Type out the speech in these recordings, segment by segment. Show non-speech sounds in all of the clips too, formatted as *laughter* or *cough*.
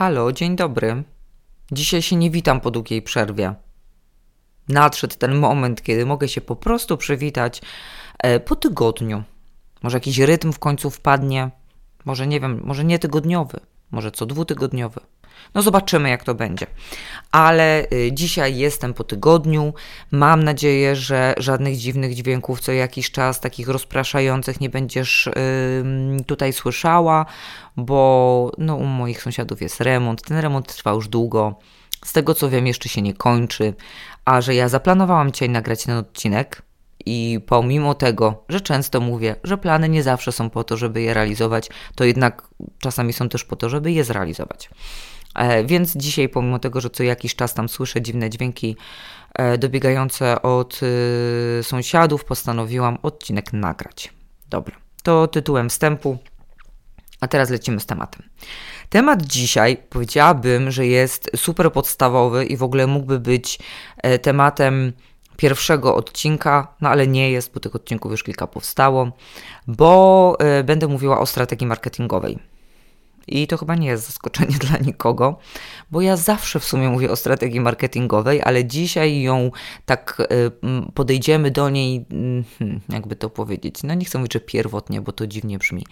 Halo, dzień dobry. Dzisiaj się nie witam po długiej przerwie. Nadszedł ten moment, kiedy mogę się po prostu przywitać e, po tygodniu. Może jakiś rytm w końcu wpadnie, może nie wiem, może nie tygodniowy, może co dwutygodniowy. No zobaczymy, jak to będzie. Ale y, dzisiaj jestem po tygodniu. Mam nadzieję, że żadnych dziwnych dźwięków co jakiś czas, takich rozpraszających, nie będziesz tutaj słyszała, bo no, u moich sąsiadów jest remont. Ten remont trwa już długo. Z tego co wiem, jeszcze się nie kończy. A że ja zaplanowałam dzisiaj nagrać ten odcinek, i pomimo tego, że często mówię, że plany nie zawsze są po to, żeby je realizować, to jednak czasami są też po to, żeby je zrealizować. E, więc dzisiaj, pomimo tego, że co jakiś czas tam słyszę dziwne dźwięki e, dobiegające od y, sąsiadów, postanowiłam odcinek nagrać. Dobra, to tytułem wstępu. A teraz lecimy z tematem. Temat dzisiaj powiedziałabym, że jest super podstawowy i w ogóle mógłby być e, tematem pierwszego odcinka, no ale nie jest, bo tych odcinków już kilka powstało, bo będę mówiła o strategii marketingowej. I to chyba nie jest zaskoczenie *laughs* dla nikogo, bo ja zawsze w sumie mówię o strategii marketingowej, ale dzisiaj ją tak y, podejdziemy do niej, mm, hmm, jakby to powiedzieć. No nie chcę mówić, że pierwotnie, bo to dziwnie brzmi.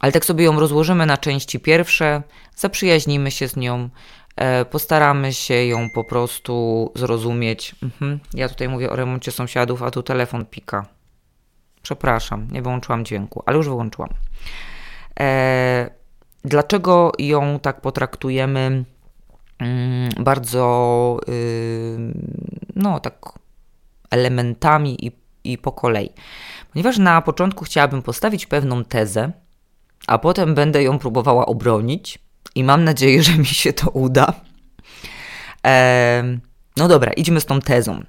Ale tak sobie ją rozłożymy na części pierwsze, zaprzyjaźnimy się z nią, e, postaramy się ją po prostu zrozumieć. Mhm. Ja tutaj mówię o remoncie sąsiadów, a tu telefon pika. Przepraszam, nie wyłączyłam dźwięku, ale już wyłączyłam. E, dlaczego ją tak potraktujemy mm, bardzo, y, no tak, elementami i, i po kolei? Ponieważ na początku chciałabym postawić pewną tezę, a potem będę ją próbowała obronić i mam nadzieję, *laughs* że mi się to uda. E, no dobra, idźmy z tą tezą.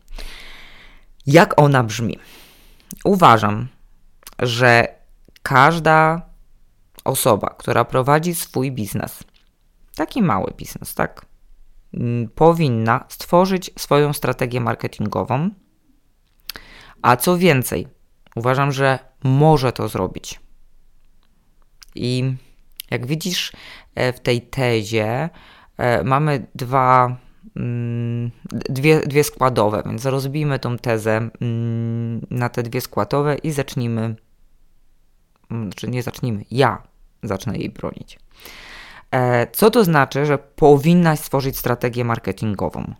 Jak ona brzmi? Uważam, że każda osoba, która prowadzi swój biznes, taki mały biznes, tak, mm, powinna stworzyć swoją strategię marketingową. A co więcej, uważam, że może to zrobić. I jak widzisz e, w tej tezie, e, mamy dwa, mm, dwie, dwie składowe, więc rozbijmy tą tezę mm, na te dwie składowe i zacznijmy, znaczy nie zacznijmy, ja zacznę jej bronić. E, co to znaczy, że powinnaś stworzyć strategię marketingową?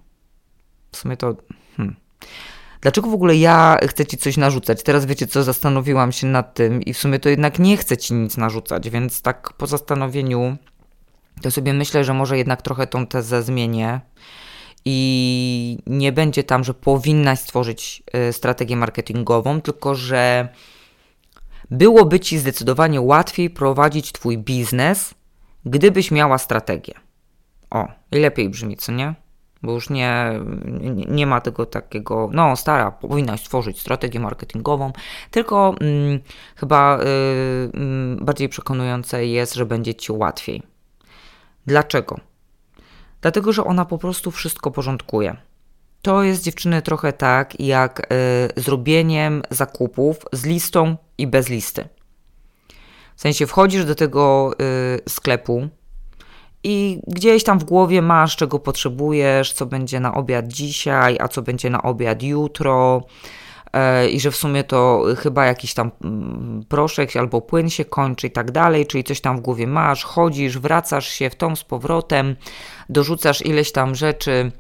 W sumie to. Hmm. Dlaczego w ogóle ja chcę ci coś narzucać? Teraz wiecie co, zastanowiłam się nad tym i w sumie to jednak nie chcę ci nic narzucać, więc tak po zastanowieniu to sobie myślę, że może jednak trochę tą tezę zmienię i nie będzie tam, że powinnaś stworzyć y, strategię marketingową, tylko że byłoby ci zdecydowanie łatwiej prowadzić twój biznes, gdybyś miała strategię. O, i lepiej brzmi, co nie? Bo już nie, nie ma tego takiego, no stara, powinnaś stworzyć strategię marketingową, tylko mm, chyba y, bardziej przekonujące jest, że będzie ci łatwiej. Dlaczego? Dlatego, że ona po prostu wszystko porządkuje. To jest dziewczyny trochę tak jak y, zrobieniem zakupów z listą i bez listy. W sensie wchodzisz do tego y, sklepu i gdzieś tam w głowie masz, czego potrzebujesz, co będzie na obiad dzisiaj, a co będzie na obiad jutro. Y, I że w sumie to chyba jakiś tam mm, proszek albo płyn się kończy i tak dalej, czyli coś tam w głowie masz, chodzisz, wracasz się w tą z powrotem, dorzucasz ileś tam rzeczy,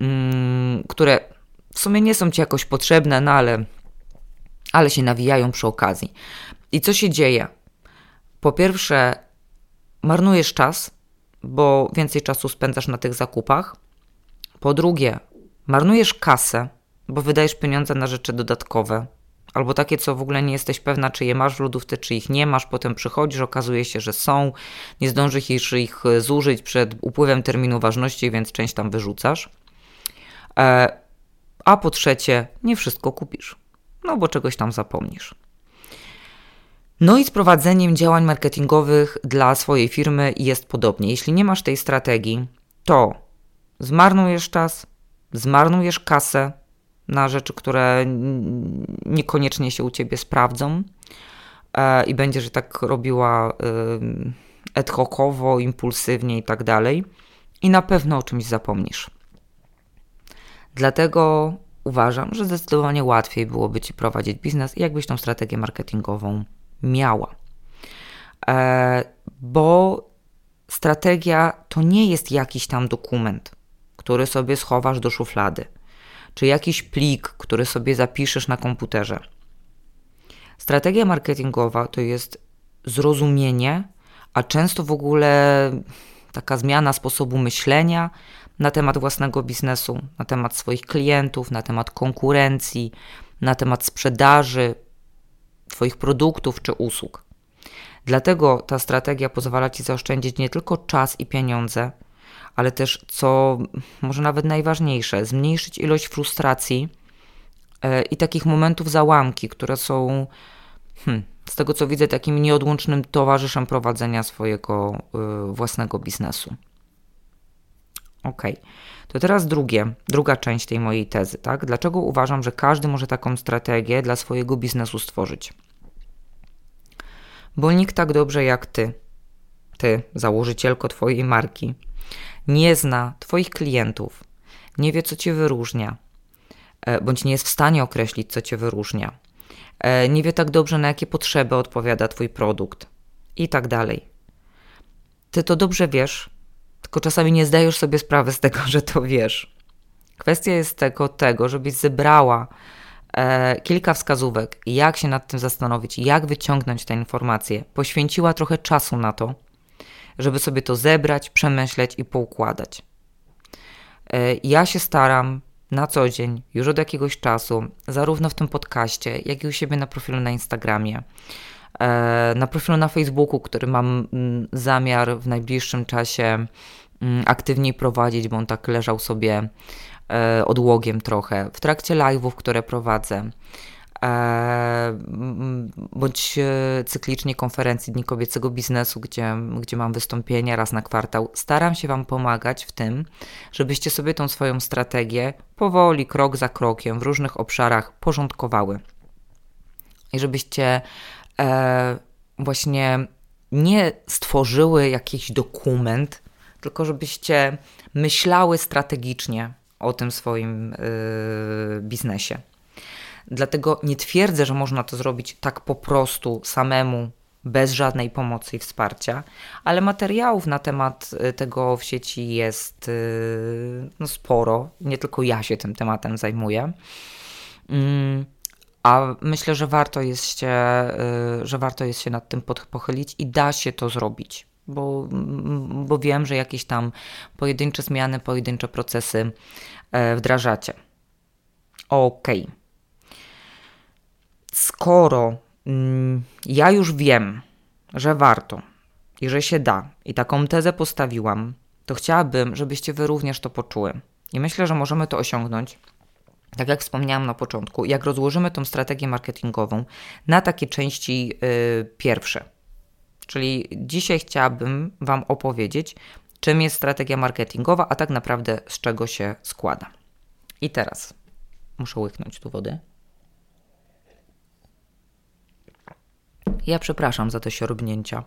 mm, które w sumie nie są ci jakoś potrzebne, no ale ale się nawijają przy okazji. I co się dzieje? Po pierwsze, marnujesz czas, bo więcej czasu spędzasz na tych zakupach. Po drugie, marnujesz kasę, bo wydajesz pieniądze na rzeczy dodatkowe, albo takie, co w ogóle nie jesteś pewna, czy je masz w lodówce, czy ich nie masz. Potem przychodzisz, okazuje się, że są, nie zdążysz ich zużyć przed upływem terminu ważności, więc część tam wyrzucasz. E, a po trzecie, nie wszystko kupisz no bo czegoś tam zapomnisz. No i z prowadzeniem działań marketingowych dla swojej firmy jest podobnie. Jeśli nie masz tej strategii, to zmarnujesz czas, zmarnujesz kasę na rzeczy, które niekoniecznie się u ciebie sprawdzą e, i będziesz tak robiła ad hocowo, impulsywnie i tak dalej. I na pewno o czymś zapomnisz. Dlatego uważam, że zdecydowanie łatwiej byłoby ci prowadzić biznes, jakbyś tą strategię marketingową miała. E, bo strategia to nie jest jakiś tam dokument, który sobie schowasz do szuflady, czy jakiś plik, który sobie zapiszesz na komputerze. Strategia marketingowa to jest zrozumienie, a często w ogóle taka zmiana sposobu myślenia na temat własnego biznesu, na temat swoich klientów, na temat konkurencji, na temat sprzedaży Twoich produktów czy usług. Dlatego ta strategia pozwala Ci zaoszczędzić nie tylko czas i pieniądze, ale też, co może nawet najważniejsze, zmniejszyć ilość frustracji e, i takich momentów załamki, które są, hmm, z tego co widzę, takim nieodłącznym towarzyszem prowadzenia swojego y, własnego biznesu. Ok. To teraz drugie, druga część tej mojej tezy, tak? Dlaczego uważam, że każdy może taką strategię dla swojego biznesu stworzyć? Bo nikt tak dobrze jak ty, ty, założycielko twojej marki, nie zna twoich klientów, nie wie, co cię wyróżnia, e, bądź nie jest w stanie określić, co cię wyróżnia, nie wie tak dobrze, na jakie potrzeby odpowiada twój produkt i tak dalej. Ty to dobrze wiesz, tylko czasami nie zdajesz sobie sprawy z tego, *laughs* że to wiesz. Kwestia jest tego, tego żebyś zebrała e, kilka wskazówek, jak się nad tym zastanowić, jak wyciągnąć te informacje. Poświęciła trochę czasu na to, żeby sobie to zebrać, przemyśleć i poukładać. E, ja się staram na co dzień, już od jakiegoś czasu, zarówno w tym podcaście, jak i u siebie na profilu na Instagramie, e, na profilu na Facebooku, który mam mm, zamiar w najbliższym czasie mm, aktywniej prowadzić, bo on tak leżał sobie e, odłogiem trochę, w trakcie live'ów, które prowadzę, bądź cyklicznie konferencji Dni Kobiecego Biznesu, gdzie, gdzie mam wystąpienia raz na kwartał. Staram się Wam pomagać w tym, żebyście sobie tą swoją strategię powoli, krok za krokiem w różnych obszarach porządkowały. I żebyście e, właśnie nie stworzyły jakiś dokument, tylko żebyście myślały strategicznie o tym swoim y, biznesie. Dlatego nie twierdzę, że można to zrobić tak po prostu samemu, bez żadnej pomocy i wsparcia, ale materiałów na temat y, tego w sieci jest y, no, sporo. Nie tylko ja się tym tematem zajmuję. Mm, a myślę, że warto jest się, że warto jest się nad tym pochylić i da się to zrobić bo, bo wiem, że jakieś tam pojedyncze zmiany, pojedyncze procesy e, wdrażacie. Ok. Skoro mm, ja już wiem, że warto i że się da, i taką tezę postawiłam, to chciałabym, żebyście wy również to poczuły. I myślę, że możemy to osiągnąć. Tak jak wspomniałam na początku, jak rozłożymy tą strategię marketingową na takie części yy, pierwsze Czyli dzisiaj chciałabym Wam opowiedzieć, czym jest strategia marketingowa, a tak naprawdę z czego się składa. I teraz muszę łyknąć tu wody. Ja przepraszam za te siorbnięcia.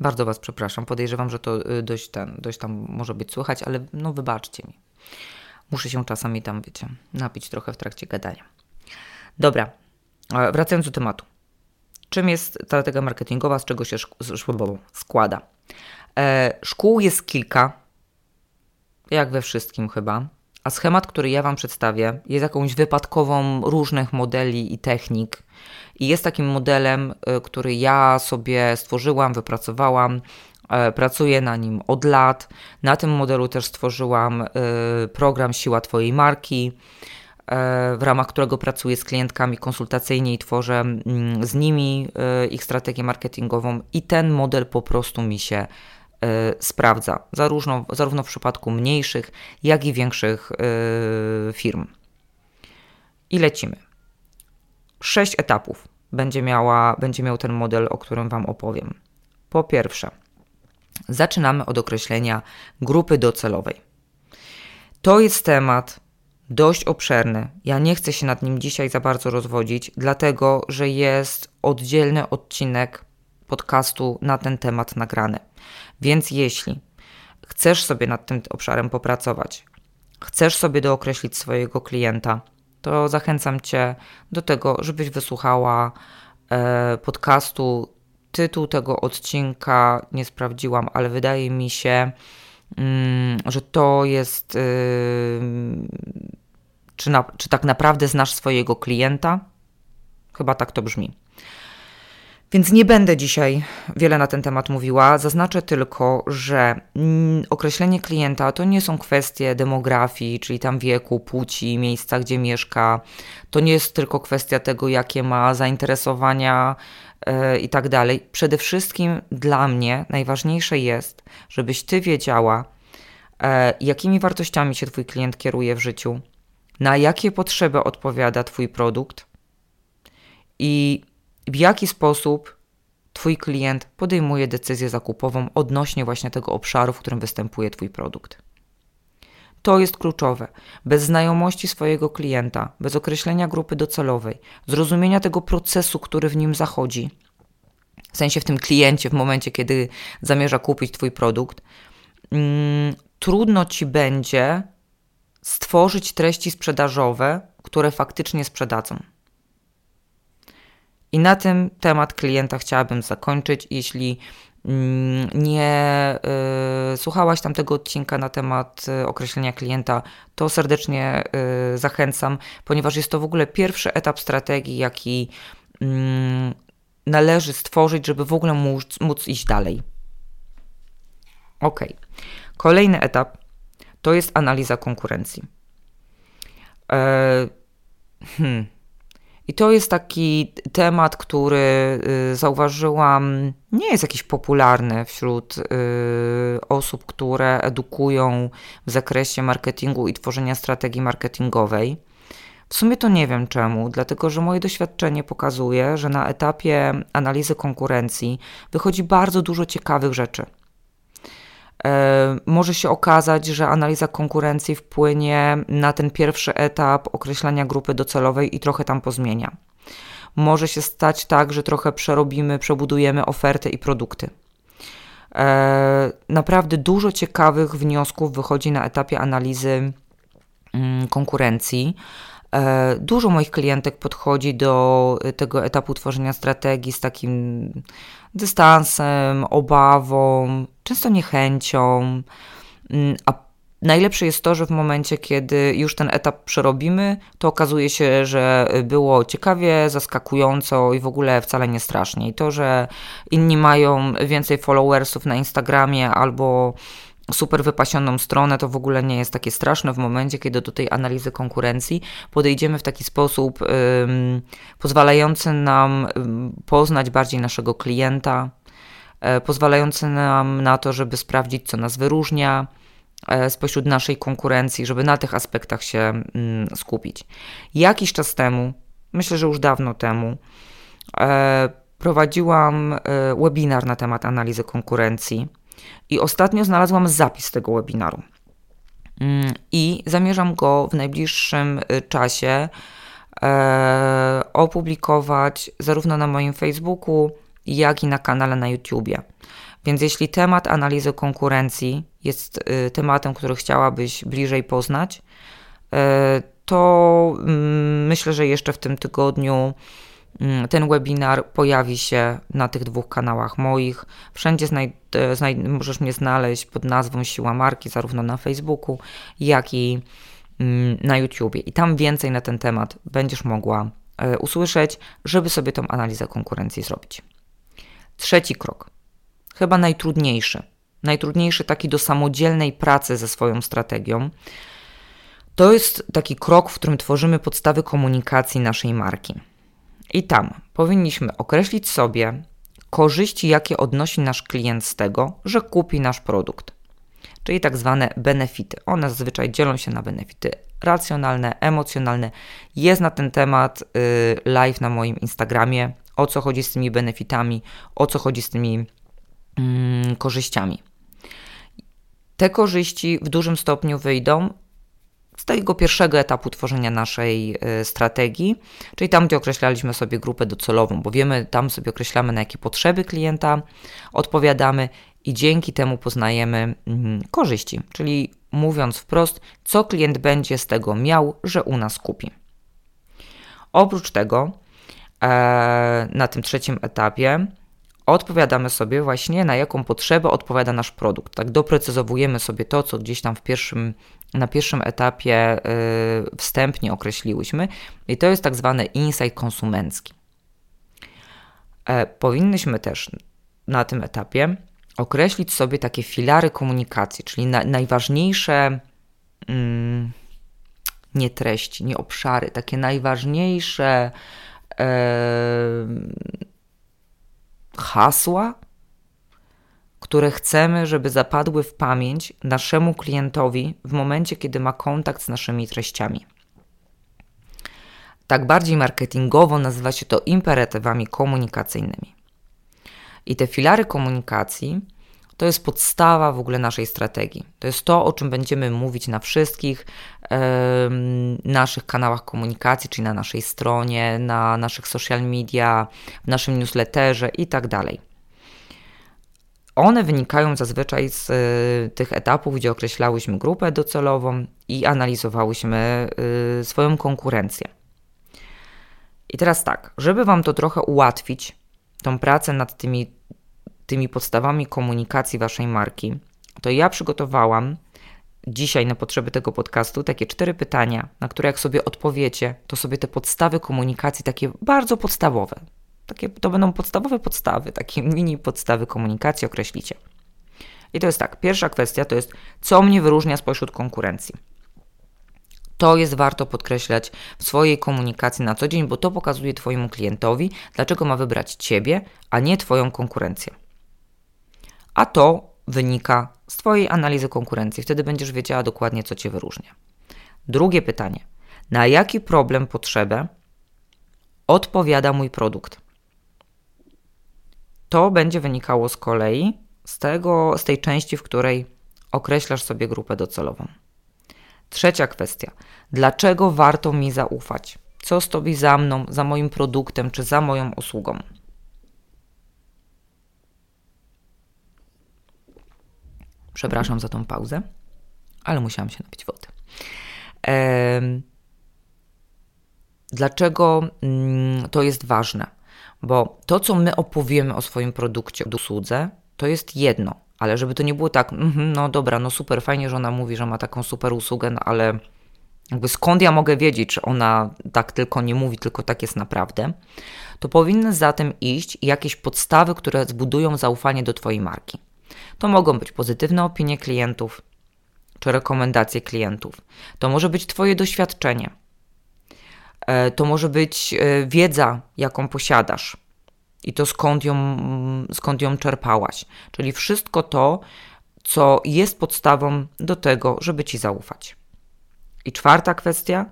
Bardzo Was przepraszam. Podejrzewam, że to y, dość, ten, dość tam może być słychać, ale no wybaczcie mi. Muszę się czasami tam, wiecie, napić trochę w trakcie gadania. Dobra, wracając do tematu. Czym jest strategia marketingowa, z czego się składa? E, szkół jest kilka, jak we wszystkim chyba, a schemat, który ja Wam przedstawię, jest jakąś wypadkową różnych modeli i technik. I jest takim modelem, e, który ja sobie stworzyłam, wypracowałam, e, pracuję na nim od lat. Na tym modelu też stworzyłam e, program Siła Twojej Marki. W ramach którego pracuję z klientkami konsultacyjnie i tworzę mm, z nimi ich strategię marketingową i ten model po prostu mi się sprawdza, zarówno, zarówno w przypadku mniejszych, jak i większych firm. I lecimy. Sześć etapów będzie, miała, będzie miał ten model, o którym Wam opowiem. Po pierwsze, zaczynamy od określenia grupy docelowej. To jest temat, dość obszerny. Ja nie chcę się nad nim dzisiaj za bardzo rozwodzić, dlatego że jest oddzielny odcinek podcastu na ten temat nagrany. Więc jeśli chcesz sobie nad tym obszarem popracować, chcesz sobie dookreślić swojego klienta, to zachęcam Cię do tego, żebyś wysłuchała e, podcastu. Tytuł tego odcinka nie sprawdziłam, ale wydaje mi się, mm, że to jest. Y, czy, na, czy tak naprawdę znasz swojego klienta? Chyba tak to brzmi. Więc nie będę dzisiaj wiele na ten temat mówiła. Zaznaczę tylko, że mm, określenie klienta to nie są kwestie demografii, czyli tam wieku, płci, miejsca, gdzie mieszka. To nie jest tylko kwestia tego, jakie ma zainteresowania yy, i tak dalej. Przede wszystkim dla mnie najważniejsze jest, żebyś ty wiedziała, yy, jakimi wartościami się twój klient kieruje w życiu, na jakie potrzeby odpowiada twój produkt i w jaki sposób Twój klient podejmuje decyzję zakupową odnośnie właśnie tego obszaru, w którym występuje Twój produkt. To jest kluczowe. Bez znajomości swojego klienta, bez określenia grupy docelowej, zrozumienia tego procesu, który w nim zachodzi, w sensie w tym kliencie, w momencie, kiedy zamierza kupić Twój produkt, mm, trudno Ci będzie stworzyć treści sprzedażowe, które faktycznie sprzedadzą. I na tym temat klienta chciałabym zakończyć. Jeśli mm, nie y, słuchałaś tamtego odcinka na temat y, określenia klienta, to serdecznie y, zachęcam, ponieważ jest to w ogóle pierwszy etap strategii, jaki y, należy stworzyć, żeby w ogóle móc, móc iść dalej. Ok. Kolejny etap to jest analiza konkurencji. E, hmm. I to jest taki temat, który y, zauważyłam, nie jest jakiś popularny wśród y, osób, które edukują w zakresie marketingu i tworzenia strategii marketingowej. W sumie to nie wiem czemu, dlatego że moje doświadczenie pokazuje, że na etapie analizy konkurencji wychodzi bardzo dużo ciekawych rzeczy. E, może się okazać, że analiza konkurencji wpłynie na ten pierwszy etap określania grupy docelowej i trochę tam pozmienia. Może się stać tak, że trochę przerobimy, przebudujemy ofertę i produkty. E, naprawdę dużo ciekawych wniosków wychodzi na etapie analizy mm, konkurencji. E, dużo moich klientek podchodzi do tego etapu tworzenia strategii z takim dystansem, obawą, często niechęcią. Mm, a najlepsze jest to, że w momencie, kiedy już ten etap przerobimy, to okazuje się, że było ciekawie, zaskakująco i w ogóle wcale nie strasznie. I to, że inni mają więcej followersów na Instagramie albo super wypasioną stronę, to w ogóle nie jest takie straszne w momencie, kiedy do tej analizy konkurencji podejdziemy w taki sposób um, pozwalający nam poznać bardziej naszego klienta, pozwalający nam na to, żeby sprawdzić, co nas wyróżnia e, spośród naszej konkurencji, żeby na tych aspektach się mm, skupić. Jakiś czas temu, myślę, że już dawno temu, e, prowadziłam webinar na temat analizy konkurencji i ostatnio znalazłam zapis tego webinaru. Mm, I zamierzam go w najbliższym czasie e, opublikować zarówno na moim Facebooku, jak i na kanale na YouTubie. Więc jeśli temat analizy konkurencji jest y, tematem, który chciałabyś bliżej poznać, e, to mm, myślę, że jeszcze w tym tygodniu Mm, ten webinar pojawi się na tych dwóch kanałach moich. Wszędzie możesz mnie znaleźć pod nazwą Siła Marki, zarówno na Facebooku, jak i mm, na YouTubie. I tam więcej na ten temat będziesz mogła e, usłyszeć, żeby sobie tą analizę konkurencji zrobić. Trzeci krok, chyba najtrudniejszy, najtrudniejszy taki do samodzielnej pracy ze swoją strategią. To jest taki krok, w którym tworzymy podstawy komunikacji naszej marki. I tam powinniśmy określić sobie korzyści, jakie odnosi nasz klient z tego, że kupi nasz produkt. Czyli tak zwane benefity. One zazwyczaj dzielą się na benefity racjonalne, emocjonalne. Jest na ten temat y, live na moim Instagramie. O co chodzi z tymi benefitami, o co chodzi z tymi mm, korzyściami. Te korzyści w dużym stopniu wyjdą z tego pierwszego etapu tworzenia naszej y, strategii, czyli tam, gdzie określaliśmy sobie grupę docelową, bo wiemy, tam sobie określamy, na jakie potrzeby klienta odpowiadamy i dzięki temu poznajemy mm, korzyści, czyli mówiąc wprost, co klient będzie z tego miał, że u nas kupi. Oprócz tego, na tym trzecim etapie, odpowiadamy sobie właśnie, na jaką potrzebę odpowiada nasz produkt. Tak doprecyzowujemy sobie to, co gdzieś tam w pierwszym, na pierwszym etapie yy, wstępnie określiłyśmy, i to jest tak zwany insight konsumencki. E, powinnyśmy też na tym etapie określić sobie takie filary komunikacji, czyli na, najważniejsze. Mm, nie treści, nie obszary, takie najważniejsze hasła, które chcemy, żeby zapadły w pamięć naszemu klientowi w momencie, kiedy ma kontakt z naszymi treściami. Tak bardziej marketingowo nazywa się to imperatywami komunikacyjnymi. I te filary komunikacji to jest podstawa w ogóle naszej strategii. To jest to, o czym będziemy mówić na wszystkich naszych kanałach komunikacji, czyli na naszej stronie, na naszych social media, w naszym newsletterze i tak. One wynikają zazwyczaj z y, tych etapów, gdzie określałyśmy grupę docelową i analizowałyśmy y, swoją konkurencję. I teraz tak, żeby Wam to trochę ułatwić, tą pracę nad tymi tymi podstawami komunikacji waszej marki, to ja przygotowałam dzisiaj na potrzeby tego podcastu takie cztery pytania, na które jak sobie odpowiecie, to sobie te podstawy komunikacji takie bardzo podstawowe, takie to będą podstawowe podstawy, takie mini podstawy komunikacji określicie. I to jest tak, pierwsza kwestia to jest, co mnie wyróżnia spośród konkurencji. To jest warto podkreślać w swojej komunikacji na co dzień, bo to pokazuje Twojemu klientowi, dlaczego ma wybrać Ciebie, a nie Twoją konkurencję a to wynika z Twojej analizy konkurencji. Wtedy będziesz wiedziała dokładnie, co Cię wyróżnia. Drugie pytanie. Na jaki problem, potrzebę odpowiada mój produkt? To będzie wynikało z kolei z, tego, z tej części, w której określasz sobie grupę docelową. Trzecia kwestia. Dlaczego warto mi zaufać? Co stoi za mną, za moim produktem czy za moją usługą? Przepraszam za tą pauzę, ale musiałam się napić wody. Dlaczego mm, to jest ważne? Bo to, co my opowiemy o swoim produkcie, o usłudze, to jest jedno, ale żeby to nie było tak, mm, no dobra, no super, fajnie, że ona mówi, że ma taką super usługę, no ale jakby skąd ja mogę wiedzieć, czy ona tak tylko nie mówi, tylko tak jest naprawdę, to powinny zatem iść jakieś podstawy, które zbudują zaufanie do Twojej marki. To mogą być pozytywne opinie klientów czy rekomendacje klientów. To może być Twoje doświadczenie. E, to może być e, wiedza, jaką posiadasz i to skąd ją, skąd ją czerpałaś. Czyli wszystko to, co jest podstawą do tego, żeby Ci zaufać. I czwarta kwestia,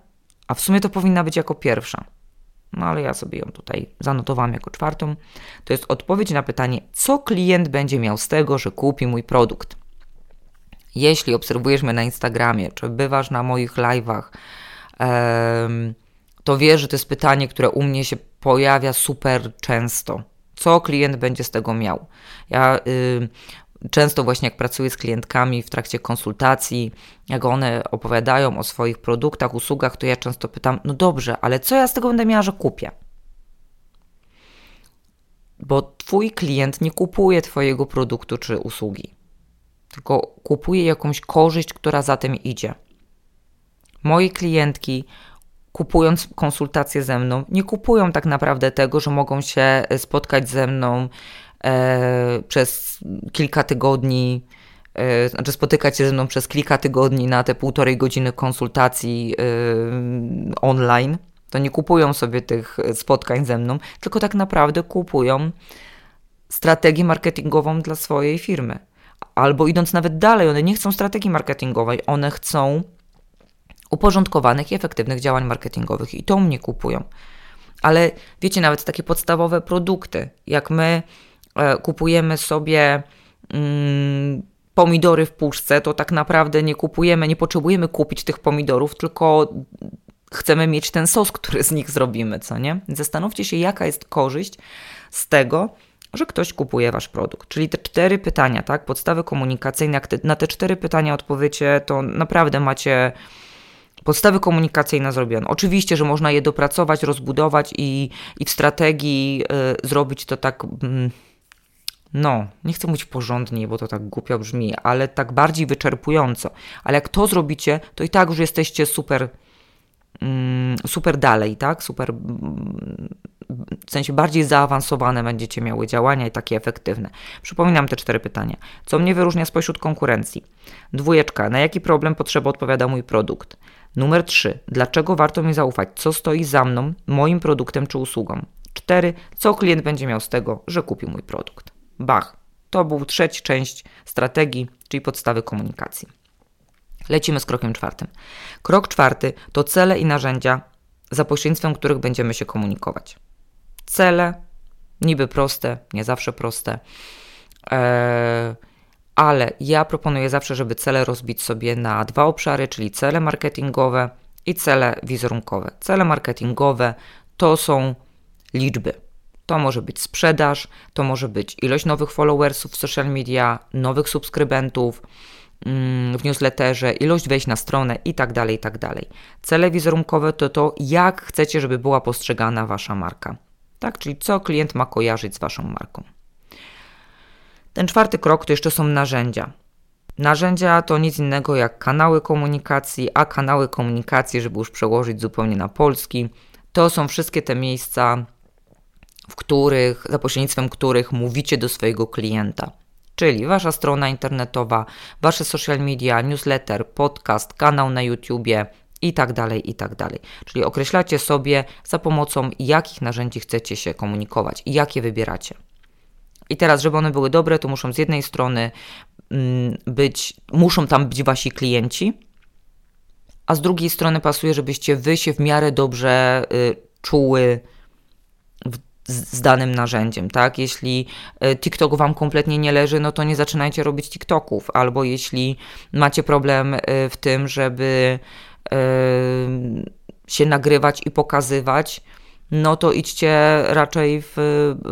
a w sumie to powinna być jako pierwsza no ale ja sobie ją tutaj zanotowałam jako czwartą, to jest odpowiedź na pytanie, co klient będzie miał z tego, że kupi mój produkt. Jeśli obserwujesz mnie na Instagramie, czy bywasz na moich live'ach, to wiesz, że to jest pytanie, które u mnie się pojawia super często. Co klient będzie z tego miał? Ja często właśnie jak pracuję z klientkami w trakcie konsultacji, jak one opowiadają o swoich produktach, usługach, to ja często pytam, no dobrze, ale co ja z tego będę miała, że kupię? Bo twój klient nie kupuje twojego produktu czy usługi, tylko kupuje jakąś korzyść, która za tym idzie. Moje klientki kupując konsultacje ze mną, nie kupują tak naprawdę tego, że mogą się spotkać ze mną przez kilka tygodni, e, znaczy spotykać się ze mną przez kilka tygodni na te półtorej godziny konsultacji e, online, to nie kupują sobie tych spotkań ze mną, tylko tak naprawdę kupują strategię marketingową dla swojej firmy. Albo idąc nawet dalej, one nie chcą strategii marketingowej, one chcą uporządkowanych i efektywnych działań marketingowych i to mnie kupują. Ale wiecie, nawet takie podstawowe produkty, jak my E, kupujemy sobie mm, pomidory w puszce, to tak naprawdę nie kupujemy, nie potrzebujemy kupić tych pomidorów, tylko chcemy mieć ten sos, który z nich zrobimy, co nie? Zastanówcie się, jaka jest korzyść z tego, że ktoś kupuje wasz produkt. Czyli te cztery pytania, tak? Podstawy komunikacyjne, jak te, na te cztery pytania odpowiecie, to naprawdę macie podstawy komunikacyjne zrobione. Oczywiście, że można je dopracować, rozbudować i, i w strategii y, zrobić to tak. Mm, no, nie chcę mówić porządnie, bo to tak głupio brzmi, ale tak bardziej wyczerpująco. Ale jak to zrobicie, to i tak już jesteście super, mm, super dalej, tak? Super, mm, w sensie bardziej zaawansowane będziecie miały działania i takie efektywne. Przypominam te cztery pytania. Co mnie wyróżnia spośród konkurencji? Dwójeczka. Na jaki problem potrzeba odpowiada mój produkt? Numer 3. Dlaczego warto mi zaufać? Co stoi za mną, moim produktem czy usługą? 4. Co klient będzie miał z tego, że kupił mój produkt? Bach. To był trzecia część strategii, czyli podstawy komunikacji. Lecimy z krokiem czwartym. Krok czwarty to cele i narzędzia, za pośrednictwem których będziemy się komunikować. Cele, niby proste, nie zawsze proste, eee, ale ja proponuję zawsze, żeby cele rozbić sobie na dwa obszary, czyli cele marketingowe i cele wizerunkowe. Cele marketingowe to są liczby. To może być sprzedaż, to może być ilość nowych followersów w social media, nowych subskrybentów mm, w newsletterze, ilość wejść na stronę i tak dalej, i tak. Cele wizerunkowe to to, jak chcecie, żeby była postrzegana wasza marka. Tak, czyli co klient ma kojarzyć z waszą marką. Ten czwarty krok to jeszcze są narzędzia. Narzędzia to nic innego jak kanały komunikacji, a kanały komunikacji, żeby już przełożyć zupełnie na polski, to są wszystkie te miejsca, w których, za pośrednictwem których mówicie do swojego klienta. Czyli wasza strona internetowa, wasze social media, newsletter, podcast, kanał na YouTubie i tak dalej, i tak dalej. Czyli określacie sobie za pomocą jakich narzędzi chcecie się komunikować i jakie wybieracie. I teraz, żeby one były dobre, to muszą z jednej strony mm, być, muszą tam być wasi klienci, a z drugiej strony pasuje, żebyście wy się w miarę dobrze y, czuły z, z, danym narzędziem, tak? Jeśli y, TikTok wam kompletnie nie leży, no to nie zaczynajcie robić TikToków, albo jeśli macie problem y, w tym, żeby y, się nagrywać i pokazywać, no to idźcie raczej w,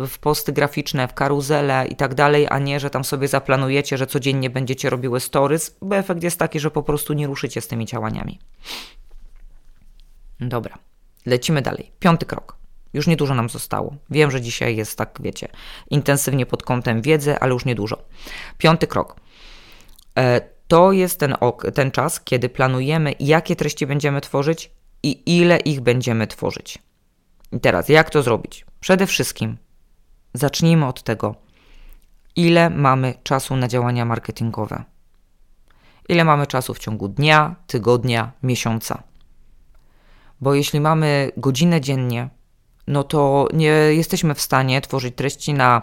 w posty graficzne, w karuzele i tak dalej, a nie, że tam sobie zaplanujecie, że codziennie będziecie robiły stories, bo efekt jest taki, że po prostu nie ruszycie z tymi działaniami. Dobra, lecimy dalej. Piąty krok. Już niedużo nam zostało. Wiem, że dzisiaj jest tak, wiecie, intensywnie pod kątem wiedzy, ale już niedużo. Piąty krok. E, to jest ten, ok, ten czas, kiedy planujemy, jakie treści będziemy tworzyć i ile ich będziemy tworzyć. I teraz, jak to zrobić? Przede wszystkim zacznijmy od tego, ile mamy czasu na działania marketingowe. Ile mamy czasu w ciągu dnia, tygodnia, miesiąca. Bo jeśli mamy godzinę dziennie, no to nie jesteśmy w stanie tworzyć treści na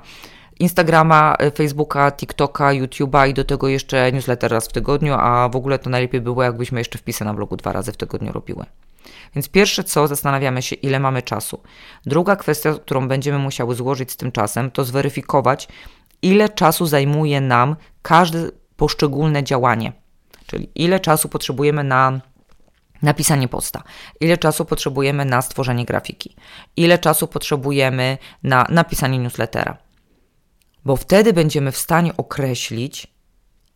Instagrama, Facebooka, TikToka, YouTube'a i do tego jeszcze newsletter raz w tygodniu, a w ogóle to najlepiej było, jakbyśmy jeszcze wpisy na blogu dwa razy w tygodniu robiły. Więc pierwsze co, zastanawiamy się, ile mamy czasu. Druga kwestia, którą będziemy musiały złożyć z tym czasem, to zweryfikować, ile czasu zajmuje nam każde poszczególne działanie. Czyli ile czasu potrzebujemy na napisanie posta, ile czasu potrzebujemy na stworzenie grafiki, ile czasu potrzebujemy na napisanie newslettera. Bo wtedy będziemy w stanie określić,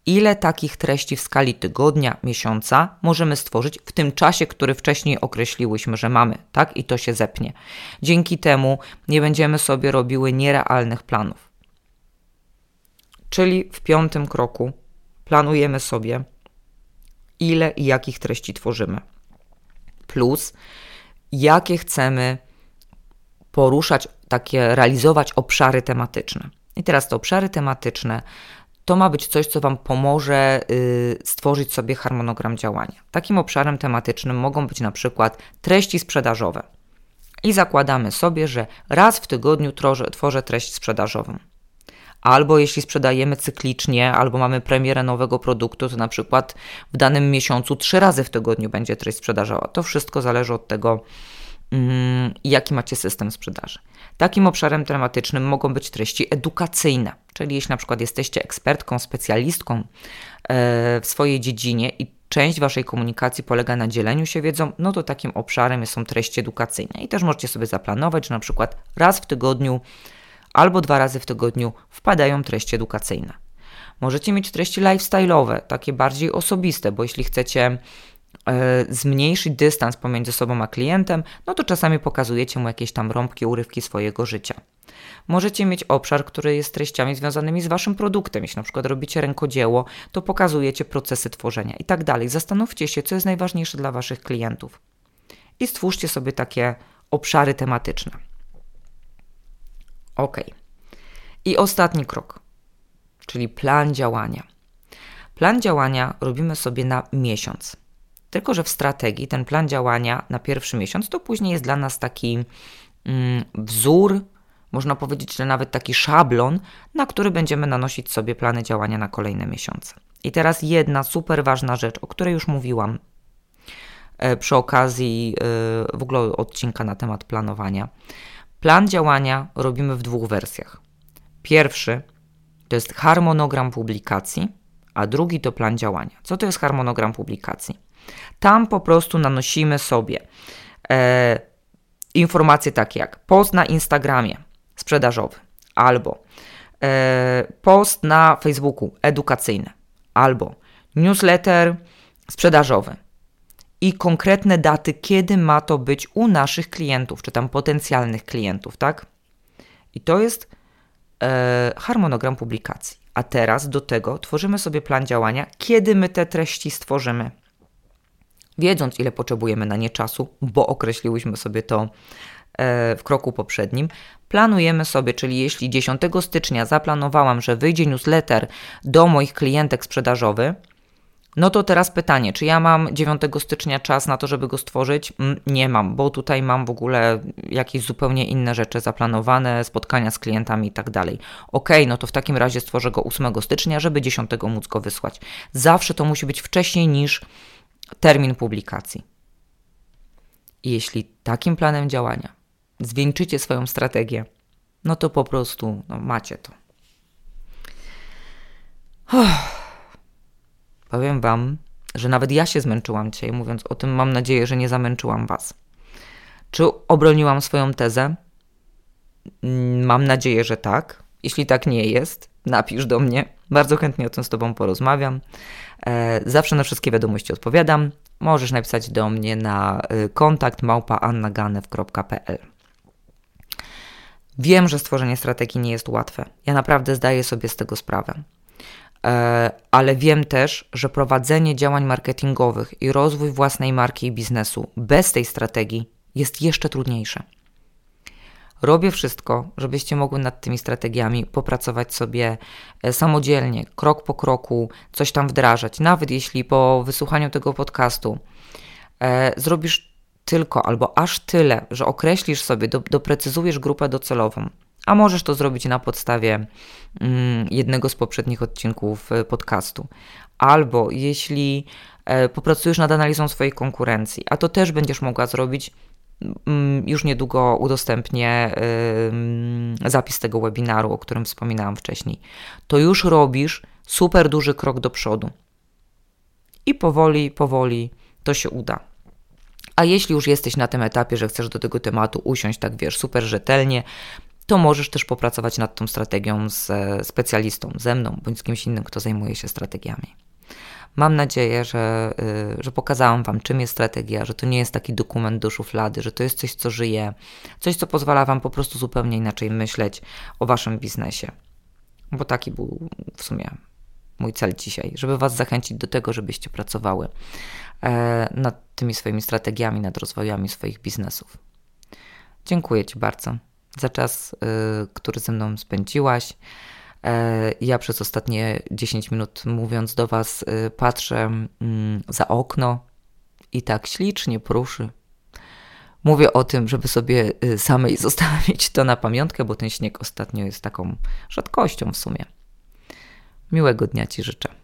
ile takich treści w skali tygodnia, miesiąca możemy stworzyć w tym czasie, który wcześniej określiłyśmy, że mamy, tak? I to się zepnie. Dzięki temu nie będziemy sobie robiły nierealnych planów. Czyli w piątym kroku planujemy sobie, ile i jakich treści tworzymy. Plus, jakie chcemy poruszać, takie realizować obszary tematyczne. I teraz te obszary tematyczne to ma być coś, co Wam pomoże y, stworzyć sobie harmonogram działania. Takim obszarem tematycznym mogą być na przykład treści sprzedażowe. I zakładamy sobie, że raz w tygodniu tworzę, tworzę treść sprzedażową. Albo jeśli sprzedajemy cyklicznie, albo mamy premierę nowego produktu, to na przykład w danym miesiącu trzy razy w tygodniu będzie treść sprzedażowa. To wszystko zależy od tego, mm, jaki macie system sprzedaży. Takim obszarem tematycznym mogą być treści edukacyjne, czyli jeśli na przykład jesteście ekspertką, specjalistką e, w swojej dziedzinie i część Waszej komunikacji polega na dzieleniu się wiedzą, no to takim obszarem są treści edukacyjne. I też możecie sobie zaplanować, że na przykład raz w tygodniu albo dwa razy w tygodniu wpadają treści edukacyjne. Możecie mieć treści lifestyle'owe, takie bardziej osobiste, bo jeśli chcecie e, zmniejszyć dystans pomiędzy sobą a klientem, no to czasami pokazujecie mu jakieś tam rąbki, urywki swojego życia. Możecie mieć obszar, który jest treściami związanymi z waszym produktem. Jeśli na przykład robicie rękodzieło, to pokazujecie procesy tworzenia i tak dalej. Zastanówcie się, co jest najważniejsze dla waszych klientów. I stwórzcie sobie takie obszary tematyczne. Ok. I ostatni krok, czyli plan działania. Plan działania robimy sobie na miesiąc. Tylko, że w strategii ten plan działania na pierwszy miesiąc to później jest dla nas taki mm, wzór, można powiedzieć, że nawet taki szablon, na który będziemy nanosić sobie plany działania na kolejne miesiące. I teraz jedna super ważna rzecz, o której już mówiłam e, przy okazji e, w ogóle odcinka na temat planowania. Plan działania robimy w dwóch wersjach. Pierwszy to jest harmonogram publikacji, a drugi to plan działania. Co to jest harmonogram publikacji? Tam po prostu nanosimy sobie e, informacje takie jak post na Instagramie sprzedażowy, albo e, post na Facebooku edukacyjny, albo newsletter sprzedażowy, i konkretne daty, kiedy ma to być u naszych klientów, czy tam potencjalnych klientów, tak? I to jest e, harmonogram publikacji. A teraz do tego tworzymy sobie plan działania, kiedy my te treści stworzymy. Wiedząc, ile potrzebujemy na nie czasu, bo określiłyśmy sobie to e, w kroku poprzednim, planujemy sobie, czyli jeśli 10 stycznia zaplanowałam, że wyjdzie newsletter do moich klientek sprzedażowy, no to teraz pytanie, czy ja mam 9 stycznia czas na to, żeby go stworzyć? Mm, nie mam, bo tutaj mam w ogóle jakieś zupełnie inne rzeczy zaplanowane, spotkania z klientami i tak dalej. Ok, no to w takim razie stworzę go 8 stycznia, żeby 10 móc go wysłać. Zawsze to musi być wcześniej niż termin publikacji. Jeśli takim planem działania zwieńczycie swoją strategię, no to po prostu no, macie to. Uff. Powiem Wam, że nawet ja się zmęczyłam dzisiaj, mówiąc o tym, mam nadzieję, że nie zamęczyłam Was. Czy obroniłam swoją tezę? Mm, mam nadzieję, że tak. Jeśli tak nie jest, napisz do mnie. Bardzo chętnie o tym z Tobą porozmawiam. E, zawsze na wszystkie wiadomości odpowiadam. Możesz napisać do mnie na y, kontakt małpaannaganew.pl. Wiem, że stworzenie strategii nie jest łatwe. Ja naprawdę zdaję sobie z tego sprawę. E, ale wiem też, że prowadzenie działań marketingowych i rozwój własnej marki i biznesu bez tej strategii jest jeszcze trudniejsze. Robię wszystko, żebyście mogły nad tymi strategiami popracować sobie e, samodzielnie, krok po kroku, coś tam wdrażać. Nawet jeśli po wysłuchaniu tego podcastu e, zrobisz tylko albo aż tyle, że określisz sobie, do, doprecyzujesz grupę docelową, a możesz to zrobić na podstawie mm, jednego z poprzednich odcinków e, podcastu. Albo jeśli e, popracujesz nad analizą swojej konkurencji, a to też będziesz mogła zrobić, mm, już niedługo udostępnię zapis tego webinaru, o którym wspominałam wcześniej. To już robisz super duży krok do przodu. I powoli, powoli to się uda. A jeśli już jesteś na tym etapie, że chcesz do tego tematu usiąść, tak wiesz, super rzetelnie, to możesz też popracować nad tą strategią z e, specjalistą, ze mną bądź z kimś innym, kto zajmuje się strategiami. Mam nadzieję, że, y, że pokazałam Wam, czym jest strategia, że to nie jest taki dokument do szuflady, że to jest coś, co żyje, coś, co pozwala Wam po prostu zupełnie inaczej myśleć o Waszym biznesie. Bo taki był w sumie mój cel dzisiaj, żeby Was zachęcić do tego, żebyście pracowały e, nad tymi swoimi strategiami, nad rozwojami swoich biznesów. Dziękuję Ci bardzo za czas, y, który ze mną spędziłaś. E, ja przez ostatnie 10 minut mówiąc do Was, y, patrzę mm, za okno i tak ślicznie pruszy. Mówię o tym, żeby sobie y, samej *laughs* zostawić to na pamiątkę, bo ten śnieg ostatnio jest taką rzadkością w sumie. Miłego dnia Ci życzę.